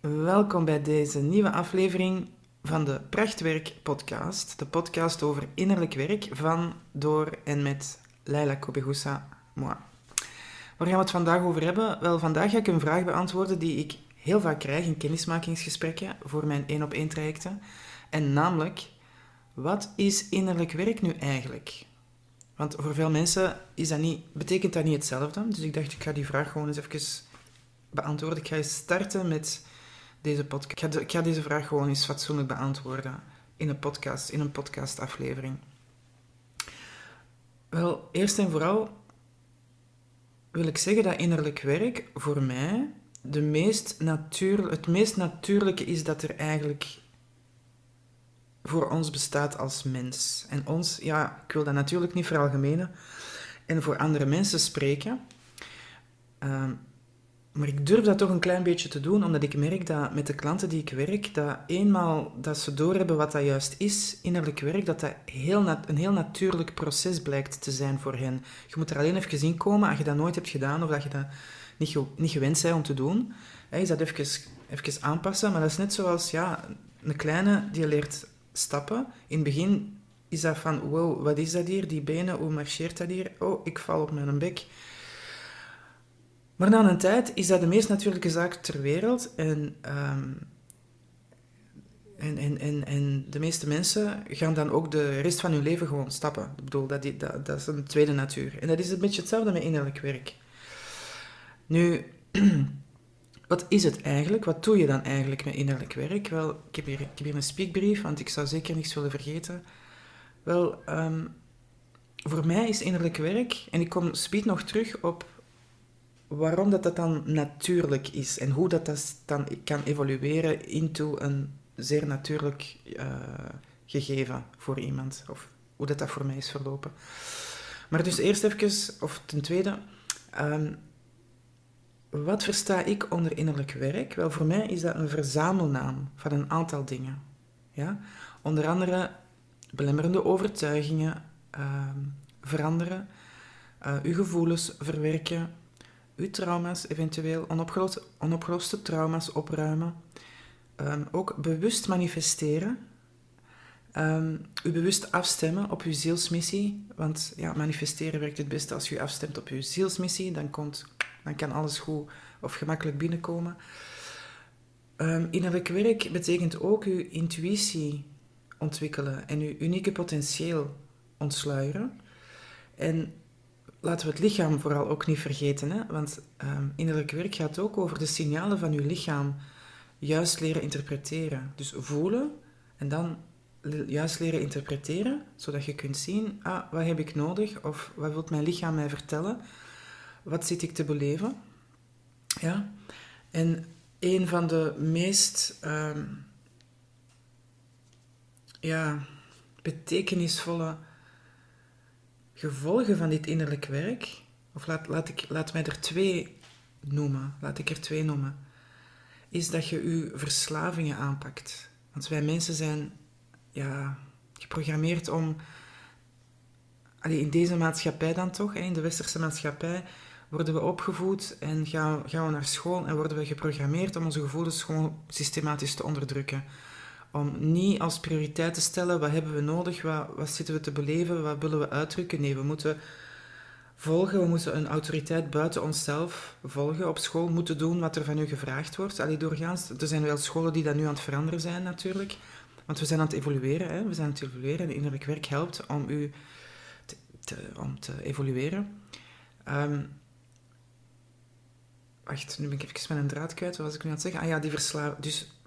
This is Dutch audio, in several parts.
Welkom bij deze nieuwe aflevering van de Prachtwerk podcast. De podcast over innerlijk werk van, door en met Leila Kobegusa, moi. Waar gaan we het vandaag over hebben? Wel, vandaag ga ik een vraag beantwoorden die ik heel vaak krijg in kennismakingsgesprekken voor mijn één op één trajecten. En namelijk, wat is innerlijk werk nu eigenlijk? Want voor veel mensen is dat niet, betekent dat niet hetzelfde. Dus ik dacht, ik ga die vraag gewoon eens even beantwoorden. Ik ga eens starten met deze podcast. Ik ga, ik ga deze vraag gewoon eens fatsoenlijk beantwoorden in een podcast, in een podcastaflevering. Wel, eerst en vooral wil ik zeggen dat innerlijk werk voor mij de meest natuur, het meest natuurlijke is dat er eigenlijk voor ons bestaat als mens. En ons, ja, ik wil dat natuurlijk niet veralgemenen en voor andere mensen spreken. Ehm, maar ik durf dat toch een klein beetje te doen, omdat ik merk dat met de klanten die ik werk, dat eenmaal dat ze doorhebben wat dat juist is, innerlijk werk, dat dat heel een heel natuurlijk proces blijkt te zijn voor hen. Je moet er alleen even in komen, als je dat nooit hebt gedaan of dat je dat niet, niet gewend bent om te doen, is dat even, even aanpassen. Maar dat is net zoals ja, een kleine die leert stappen. In het begin is dat van, wow, wat is dat hier? Die benen, hoe marcheert dat hier? Oh, ik val op mijn bek. Maar na een tijd is dat de meest natuurlijke zaak ter wereld. En, um, en, en, en, en de meeste mensen gaan dan ook de rest van hun leven gewoon stappen. Ik bedoel, dat, dat, dat is een tweede natuur. En dat is een beetje hetzelfde met innerlijk werk. Nu, wat is het eigenlijk? Wat doe je dan eigenlijk met innerlijk werk? Wel, ik heb hier, ik heb hier een speakbrief, want ik zou zeker niks willen vergeten. Wel, um, voor mij is innerlijk werk, en ik kom speed nog terug op waarom dat, dat dan natuurlijk is en hoe dat, dat dan kan evolueren into een zeer natuurlijk uh, gegeven voor iemand, of hoe dat, dat voor mij is verlopen. Maar dus eerst even, of ten tweede, um, wat versta ik onder innerlijk werk? Wel, voor mij is dat een verzamelnaam van een aantal dingen. Ja? Onder andere belemmerende overtuigingen uh, veranderen, uh, uw gevoelens verwerken, uw trauma's eventueel, onopgeloste, onopgeloste trauma's opruimen. Um, ook bewust manifesteren. Um, u bewust afstemmen op uw zielsmissie. Want ja, manifesteren werkt het beste als u afstemt op uw zielsmissie. Dan, komt, dan kan alles goed of gemakkelijk binnenkomen. Um, innerlijk werk betekent ook uw intuïtie ontwikkelen en uw unieke potentieel ontsluieren. En laten we het lichaam vooral ook niet vergeten, hè? want um, innerlijk werk gaat ook over de signalen van uw lichaam juist leren interpreteren. Dus voelen en dan juist leren interpreteren, zodat je kunt zien, ah, wat heb ik nodig of wat wil mijn lichaam mij vertellen, wat zit ik te beleven. Ja? En een van de meest um, ja, betekenisvolle gevolgen van dit innerlijk werk, of laat, laat, ik, laat mij er twee noemen, laat ik er twee noemen, is dat je je verslavingen aanpakt. Want wij mensen zijn ja, geprogrammeerd om, in deze maatschappij dan toch, in de westerse maatschappij, worden we opgevoed en gaan, gaan we naar school en worden we geprogrammeerd om onze gevoelens gewoon systematisch te onderdrukken om niet als prioriteit te stellen wat hebben we nodig, wat, wat zitten we te beleven, wat willen we uitdrukken. Nee, we moeten volgen, we moeten een autoriteit buiten onszelf volgen. Op school moeten doen wat er van u gevraagd wordt. Allee, doorgaans, er zijn wel scholen die dat nu aan het veranderen zijn natuurlijk. Want we zijn aan het evolueren. Hè? We zijn aan het evolueren en innerlijk werk helpt om u te, om te evolueren. Um, wacht, nu ben ik even een draad kwijt. Wat was ik nu aan het zeggen? Ah ja, die verslaving. Dus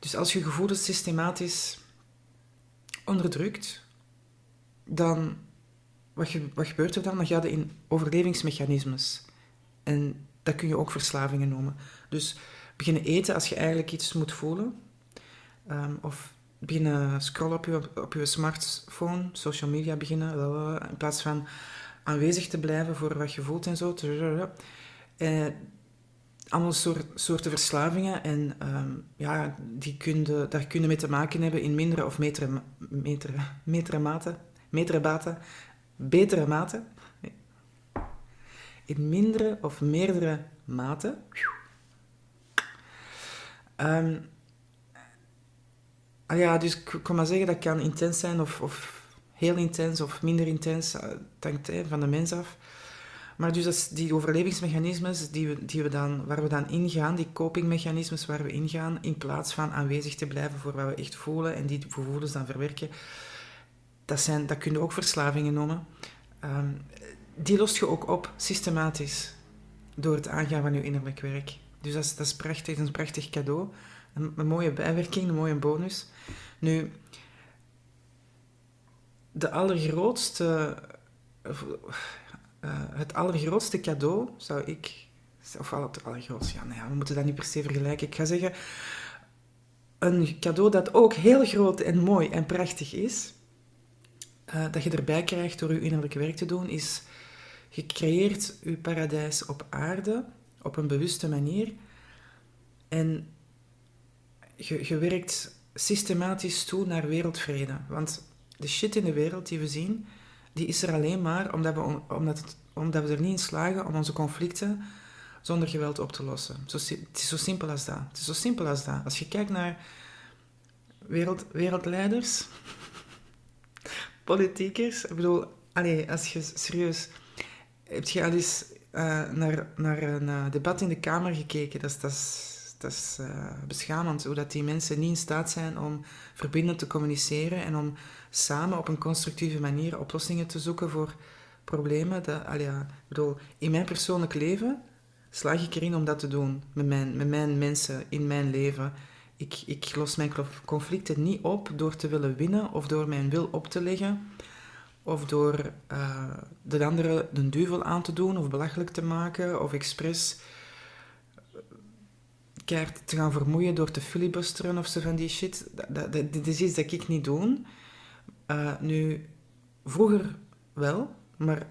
dus als je gevoelens systematisch onderdrukt, dan wat, gebeurt er dan? Dan ga je in overlevingsmechanismes. En dat kun je ook verslavingen noemen. Dus beginnen eten als je eigenlijk iets moet voelen. Um, of beginnen scrollen op je, op smartphone, social media beginnen, in plaats van aanwezig te blijven voor wat je voelt en zo. Uh, allemaal soort, soorten verslavingen en um, ja, die kunnen, daar kunnen mee te maken hebben in mindere of metere, metere, metere mate, metere mate, betere mate. In mindere of meerdere mate. Ehm, ah ja, dus ik kan maar zeggen dat kan intens zijn of, of heel intens of minder intens. Dat hangt van de mens af. Maar dus dat die overlevingsmechanismes die we, die we dan, waar we dan ingaan, die copingmechanismes waar we ingaan, in plaats van aanwezig te blijven voor wat we echt voelen en die gevoelens dan verwerken, dat, zijn, dat kun je ook verslavingen noemen. Ehm, die lost je ook op, systematisch, door het aangaan van je innerlijk werk. Dus dat is, dat is prachtig, is een prachtig cadeau. Een, een mooie bijwerking, een mooie bonus. Nu, de allergrootste uh, het allergrootste cadeau zou ik. Of al het allergrootste, ja, nou ja, we moeten dat niet per se vergelijken. Ik ga zeggen, een cadeau dat ook heel groot en mooi en prachtig is, uh, dat je erbij krijgt door je innerlijke werk te doen, is je creëert je paradijs op aarde op een bewuste manier en je werkt systematisch toe naar wereldvrede. Want de shit in de wereld die we zien, die is er alleen maar omdat we, omdat, het, omdat we er niet in slagen om onze conflicten zonder geweld op te lossen. Zo, het is zo simpel als dat. Het is zo simpel als dat. Als je kijkt naar wereld, wereldleiders, politiekers, ik bedoel, allee, als je serieus... Heb je al eens uh, naar, naar een uh, debat in de Kamer gekeken? Dat is, dat is uh, beschamend, hoe dat die mensen niet in staat zijn om verbindend te communiceren en om samen op een constructieve manier oplossingen te zoeken voor problemen. Dat, bedoel, in mijn persoonlijk leven slaag ik erin om dat te doen met mijn, met mijn mensen in mijn leven. Ik, ik los mijn conflicten niet op door te willen winnen of door mijn wil op te leggen of door uh, de andere de duivel aan te doen of belachelijk te maken of expres te gaan vermoeien door te filibusteren of zo van die shit. Dat, dat, dit is iets dat ik niet doe. Uh, nu, vroeger wel, maar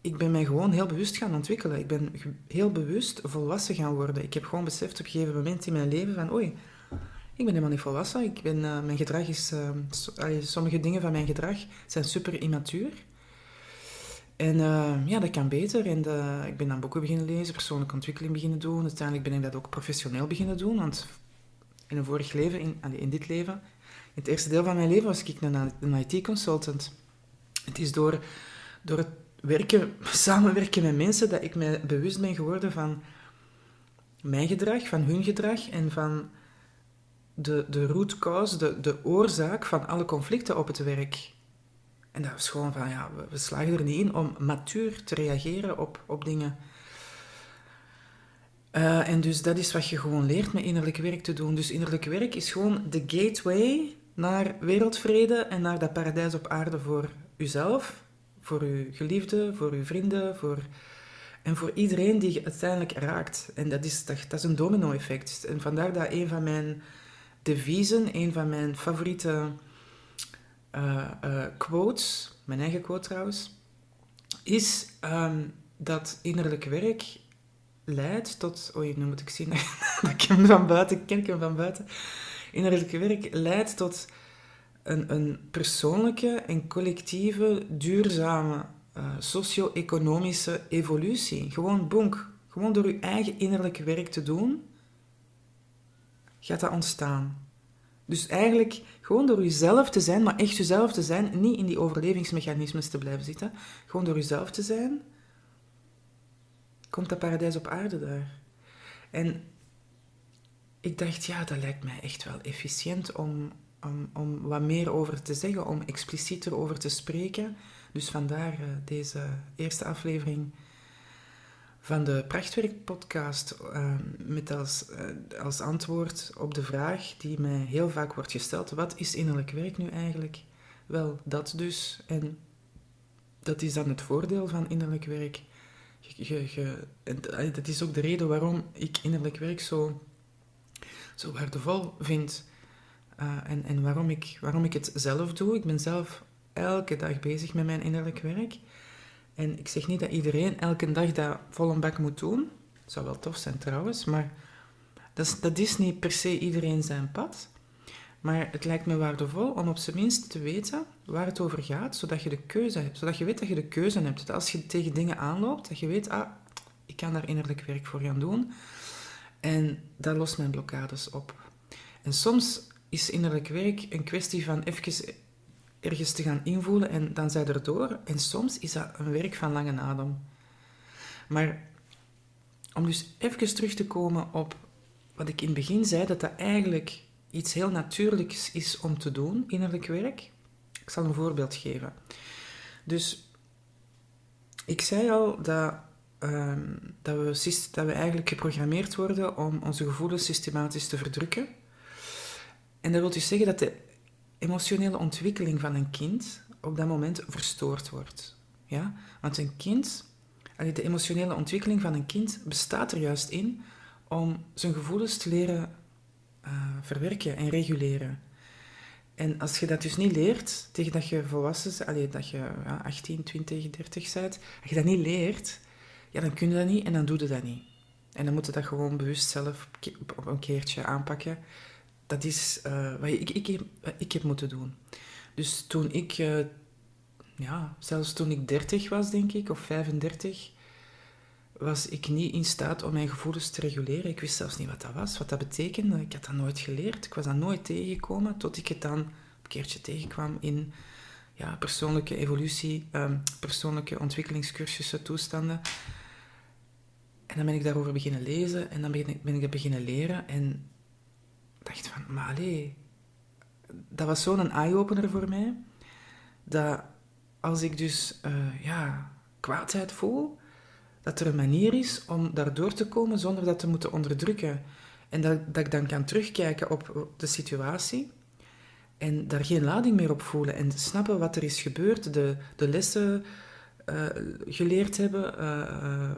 ik ben mij gewoon heel bewust gaan ontwikkelen. Ik ben heel bewust volwassen gaan worden. Ik heb gewoon beseft op een gegeven moment in mijn leven van, oei, ik ben helemaal niet volwassen. Ik ben, uh, mijn gedrag is, uh, sommige dingen van mijn gedrag zijn super immatuur. En uh, ja, dat kan beter. En de, ik ben dan boeken beginnen lezen, persoonlijke ontwikkeling beginnen doen. Uiteindelijk ben ik dat ook professioneel beginnen doen. Want in een vorig leven, in, dit leven, in het eerste deel van mijn leven was ik een, een IT-consultant. Het is door, door het werken, samenwerken met mensen dat ik mij bewust ben geworden van mijn gedrag, van hun gedrag en van de, de root cause, de, de oorzaak van alle conflicten op het werk. En dat was gewoon van, ja, we, slagen er niet in om matuur te reageren op, op dingen. Uh, en dus dat is wat je gewoon leert met innerlijk werk te doen. Dus innerlijk werk is gewoon de gateway naar wereldvrede en naar dat paradijs op aarde voor uzelf, voor uw geliefde, voor uw vrienden, voor, en voor iedereen die je uiteindelijk raakt. En dat is, dat, dat is een domino-effect. En vandaar dat een van mijn deviezen, een van mijn favoriete uh, quotes, mijn eigen quote trouwens, is um, dat innerlijk werk leidt tot... Oei, nu moet ik zien dat ik hem van buiten ken, hem van buiten. Innerlijk werk leidt tot een, een persoonlijke en collectieve, duurzame, uh, socio-economische evolutie. Gewoon bonk. Gewoon door je eigen innerlijk werk te doen, gaat dat ontstaan. Dus eigenlijk gewoon door jezelf te zijn, maar echt jezelf te zijn, niet in die overlevingsmechanismes te blijven zitten. Gewoon door jezelf te zijn, komt dat paradijs op aarde daar. En ik dacht, ja, dat lijkt mij echt wel efficiënt om, om, om wat meer over te zeggen, om explicieter over te spreken. Dus vandaar uh, deze eerste aflevering van de Prachtwerk-podcast uh, met als, uh, als antwoord op de vraag die mij heel vaak wordt gesteld: wat is innerlijk werk nu eigenlijk? Wel, dat dus. En dat is dan het voordeel van innerlijk werk. Je, je, eh, dat is ook de reden waarom ik innerlijk werk zo, zo waardevol vind. Uh, en en waarom, ik, waarom ik het zelf doe. Ik ben zelf elke dag bezig met mijn innerlijk werk. En ik zeg niet dat iedereen elke dag dat vol een bak moet doen. Dat zou wel tof zijn trouwens, maar dat is, dat is niet per se iedereen zijn pad. Maar het lijkt me waardevol om op zijn minst te weten waar het over gaat, zodat je de keuze hebt. Zodat je weet dat je de keuze hebt. Dat als je tegen dingen aanloopt, dat je weet, ah, ik kan daar innerlijk werk voor gaan doen. En dat lost mijn blokkades op. En soms is innerlijk werk een kwestie van even ergens te gaan invoelen en dan zijn er door. En soms is dat een werk van lange adem. Maar om dus even terug te komen op wat ik in het begin zei, dat dat eigenlijk iets heel natuurlijks is om te doen, innerlijk werk. Ik zal een voorbeeld geven. Dus ik zei al dat, ehm, dat, we, dat we eigenlijk geprogrammeerd worden om onze gevoelens systematisch te verdrukken. En dat wil dus zeggen dat de emotionele ontwikkeling van een kind op dat moment verstoord wordt. Ja? Want een kind, de emotionele ontwikkeling van een kind bestaat er juist in om zijn gevoelens te leren uh, verwerken en reguleren. En als je dat dus niet leert, tegen dat je volwassen dat je ja, 18, 20, 30 bent, als je dat niet leert, ja, dan kun je dat niet en dan doe je dat niet. En dan moet je dat gewoon bewust zelf op een keertje aanpakken. Dat is uh, wat ik, ik, ik, ik, heb moeten doen. Dus toen ik, uh, ja, zelfs toen ik 30 was, denk ik, of 35, was ik niet in staat om mijn gevoelens te reguleren. Ik wist zelfs niet wat dat was, wat dat betekende. Ik had dat nooit geleerd. Ik was dat nooit tegengekomen, tot ik het dan een keertje tegenkwam in ja, persoonlijke evolutie, um, persoonlijke ontwikkelingscursussen, toestanden. En dan ben ik daarover beginnen lezen en dan ben ik, ben ik het beginnen leren en dacht van, maar allee, dat was zo'n eye-opener voor mij, dat als ik dus uh, ja, kwaadheid voel, dat er een manier is om daardoor te komen zonder dat te moeten onderdrukken. En dat, dat ik dan kan terugkijken op de situatie en daar geen lading meer op voelen en snappen wat er is gebeurd, de, de lessen uh, geleerd hebben, uh,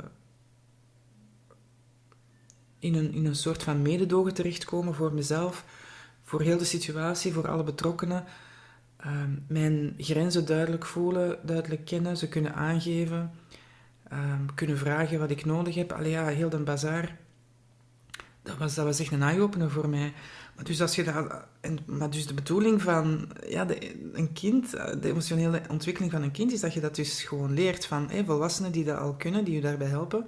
in, een, in een soort van mededogen terechtkomen voor mezelf, voor heel de situatie, voor alle betrokkenen. Uh, mijn grenzen duidelijk voelen, duidelijk kennen, ze kunnen aangeven. Ehm, kunnen vragen wat ik nodig heb. Allee, ja, heel de bazaar. Dat was, dat was echt een eye-opener voor mij. Maar dus, als je dat, en, maar dus de bedoeling van ja, de, een kind, de emotionele ontwikkeling van een kind, is dat je dat dus gewoon leert van volwassenen die dat al kunnen, die je daarbij helpen.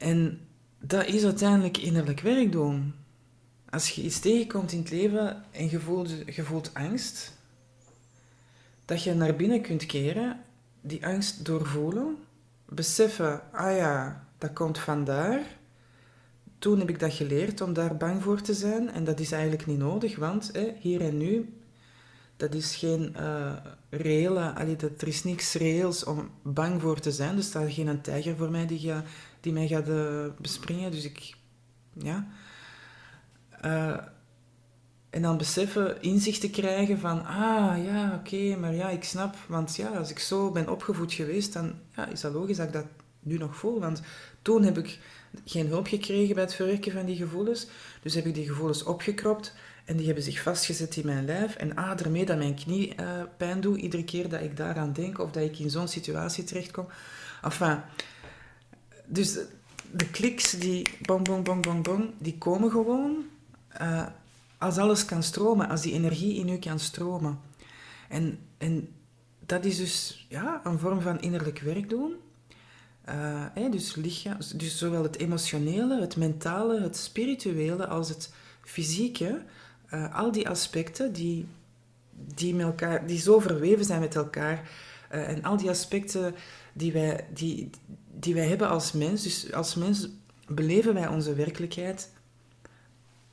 En dat is uiteindelijk innerlijk werk doen. Als je iets tegenkomt in het leven en je voelt, je voelt angst, dat je naar binnen kunt keren die angst doorvoelen, beseffen, ah ja, dat komt vandaar. Toen heb ik dat geleerd om daar bang voor te zijn en dat is eigenlijk niet nodig, want hè, hier en nu, dat is geen uh, reële, allee, dat, er is niks reëels om bang voor te zijn. Er staat geen tijger voor mij die, die mij gaat uh, bespringen, dus ik, ja. Uh, en dan beseffen, inzicht te krijgen van, ah ja, oké, maar ja, ik snap. Want ja, als ik zo ben opgevoed geweest, dan ja, is dat logisch dat ik dat nu nog voel. Want toen heb ik geen hulp gekregen bij het verwerken van die gevoelens. Dus heb ik die gevoelens opgekropt en die hebben zich vastgezet in mijn lijf. En ah, daarmee dat mijn knie uh, pijn doet, iedere keer dat ik daaraan denk of dat ik in zo'n situatie terechtkom. Enfin, dus de kliks die bong, bong, bong, bong, bong, die komen gewoon. Uh, als alles kan stromen, als die energie in u kan stromen. En, en dat is dus ja, een vorm van innerlijk werk doen. Uh, dus, lichaam, dus zowel het emotionele, het mentale, het spirituele als het fysieke. Uh, al die aspecten die, die, met elkaar, die zo verweven zijn met elkaar. Uh, en al die aspecten die wij, die, die wij hebben als mens. Dus als mens beleven wij onze werkelijkheid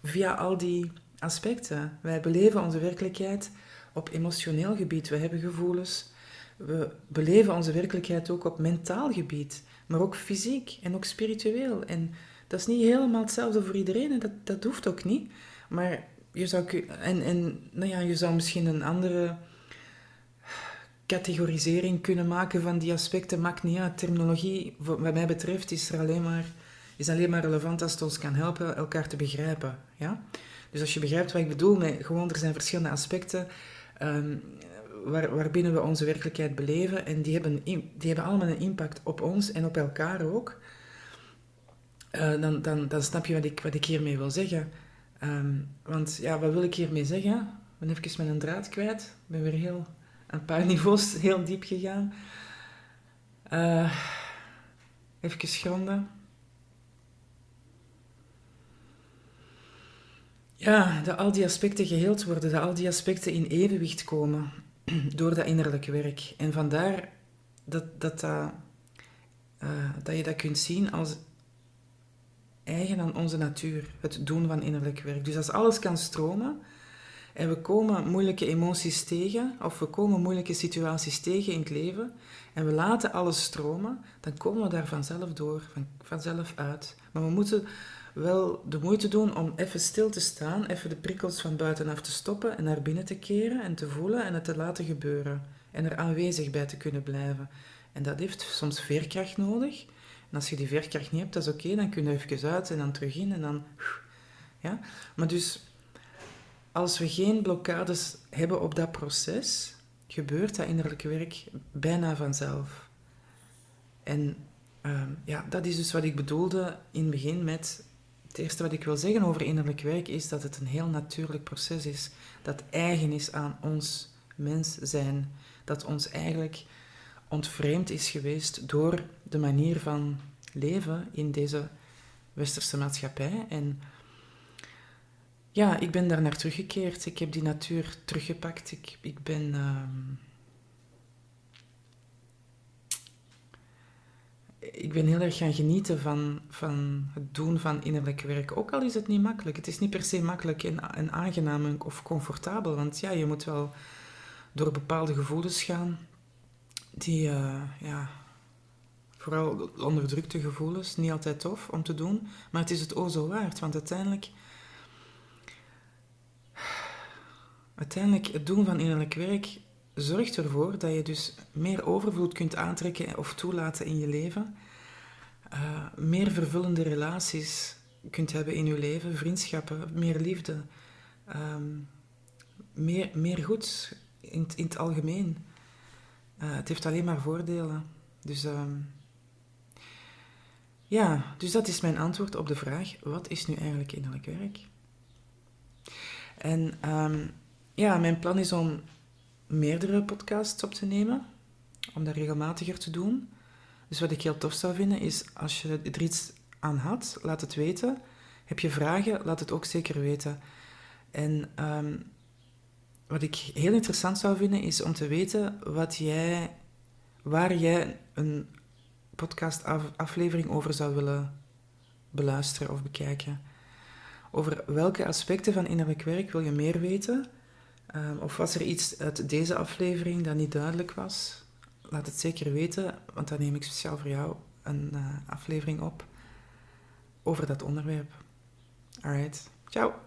via al die aspecten. Wij beleven onze werkelijkheid op emotioneel gebied. We hebben gevoelens. We beleven onze werkelijkheid ook op mentaal gebied, maar ook fysiek en ook spiritueel. En dat is niet helemaal hetzelfde voor iedereen en dat, dat hoeft ook niet. Maar je zou, en, en, nou ja, je zou misschien een andere categorisering kunnen maken van die aspecten. Maakt niet uit. Terminologie, wat mij betreft, is er alleen maar, is alleen maar relevant als het ons kan helpen elkaar te begrijpen. Ja? Dus als je begrijpt wat ik bedoel, met gewoon er zijn verschillende aspecten um, waar, waarbinnen we onze werkelijkheid beleven en die hebben, die hebben allemaal een impact op ons en op elkaar ook. Uh, dan, dan, dan snap je wat ik, wat ik hiermee wil zeggen. Ehm, want ja, wat wil ik hiermee zeggen? Ik ben even met een draad kwijt. Ik ben weer heel, een paar niveaus heel diep gegaan. Uh, even gronden. Ja, dat al die aspecten geheeld worden, dat al die aspecten in evenwicht komen door dat innerlijke werk. En vandaar dat, dat, dat eh, je dat kunt zien als eigen aan onze natuur, het doen van innerlijk werk. Dus als alles kan stromen en we komen moeilijke emoties tegen, of we komen moeilijke situaties tegen in het leven, en we laten alles stromen, dan komen we daar vanzelf door, van, vanzelf uit. Maar we moeten wel de moeite doen om even stil te staan, even de prikkels van buitenaf te stoppen en naar binnen te keren en te voelen en het te laten gebeuren. En er aanwezig bij te kunnen blijven. En dat heeft soms veerkracht nodig. En als je die veerkracht niet hebt, dat is oké, dan kun je even uit en dan terug in en dan... Ja? Maar dus, als we geen blokkades hebben op dat proces, gebeurt dat innerlijke werk bijna vanzelf. En ehm, ja, dat is dus wat ik bedoelde in het begin met... Het eerste wat ik wil zeggen over innerlijk werk is dat het een heel natuurlijk proces is. Dat eigen is aan ons mens zijn. Dat ons eigenlijk ontvreemd is geweest door de manier van leven in deze westerse maatschappij. En ja, ik ben daar naar teruggekeerd. Ik heb die natuur teruggepakt. Ik, ik ben. Uh, ik ben heel erg gaan genieten van, van het doen van innerlijk werk. Ook al is het niet makkelijk. Het is niet per se makkelijk en, en aangenaam of comfortabel. Want ja, je moet wel door bepaalde gevoelens gaan die, uh, ja, vooral onderdrukte gevoelens, niet altijd tof om te doen, maar het is het o zo waard, want uiteindelijk, uiteindelijk het doen van innerlijk werk zorgt ervoor dat je dus meer overvloed kunt aantrekken of toelaten in je leven, uh, meer vervullende relaties kunt hebben in je leven, vriendschappen, meer liefde, um, meer, meer goed in, in het algemeen. Uh, het heeft alleen maar voordelen. Dus um, ja, dus dat is mijn antwoord op de vraag: wat is nu eigenlijk innerlijk werk? En um, ja, mijn plan is om meerdere podcasts op te nemen, om dat regelmatiger te doen. Dus wat ik heel tof zou vinden is als je er iets aan had, laat het weten. Heb je vragen, laat het ook zeker weten. En um, wat ik heel interessant zou vinden, is om te weten wat jij, waar jij een podcastaflevering over zou willen beluisteren of bekijken. Over welke aspecten van innerlijk werk wil je meer weten? Um, of was er iets uit deze aflevering dat niet duidelijk was? Laat het zeker weten, want dan neem ik speciaal voor jou een uh, aflevering op over dat onderwerp. Alright, ciao!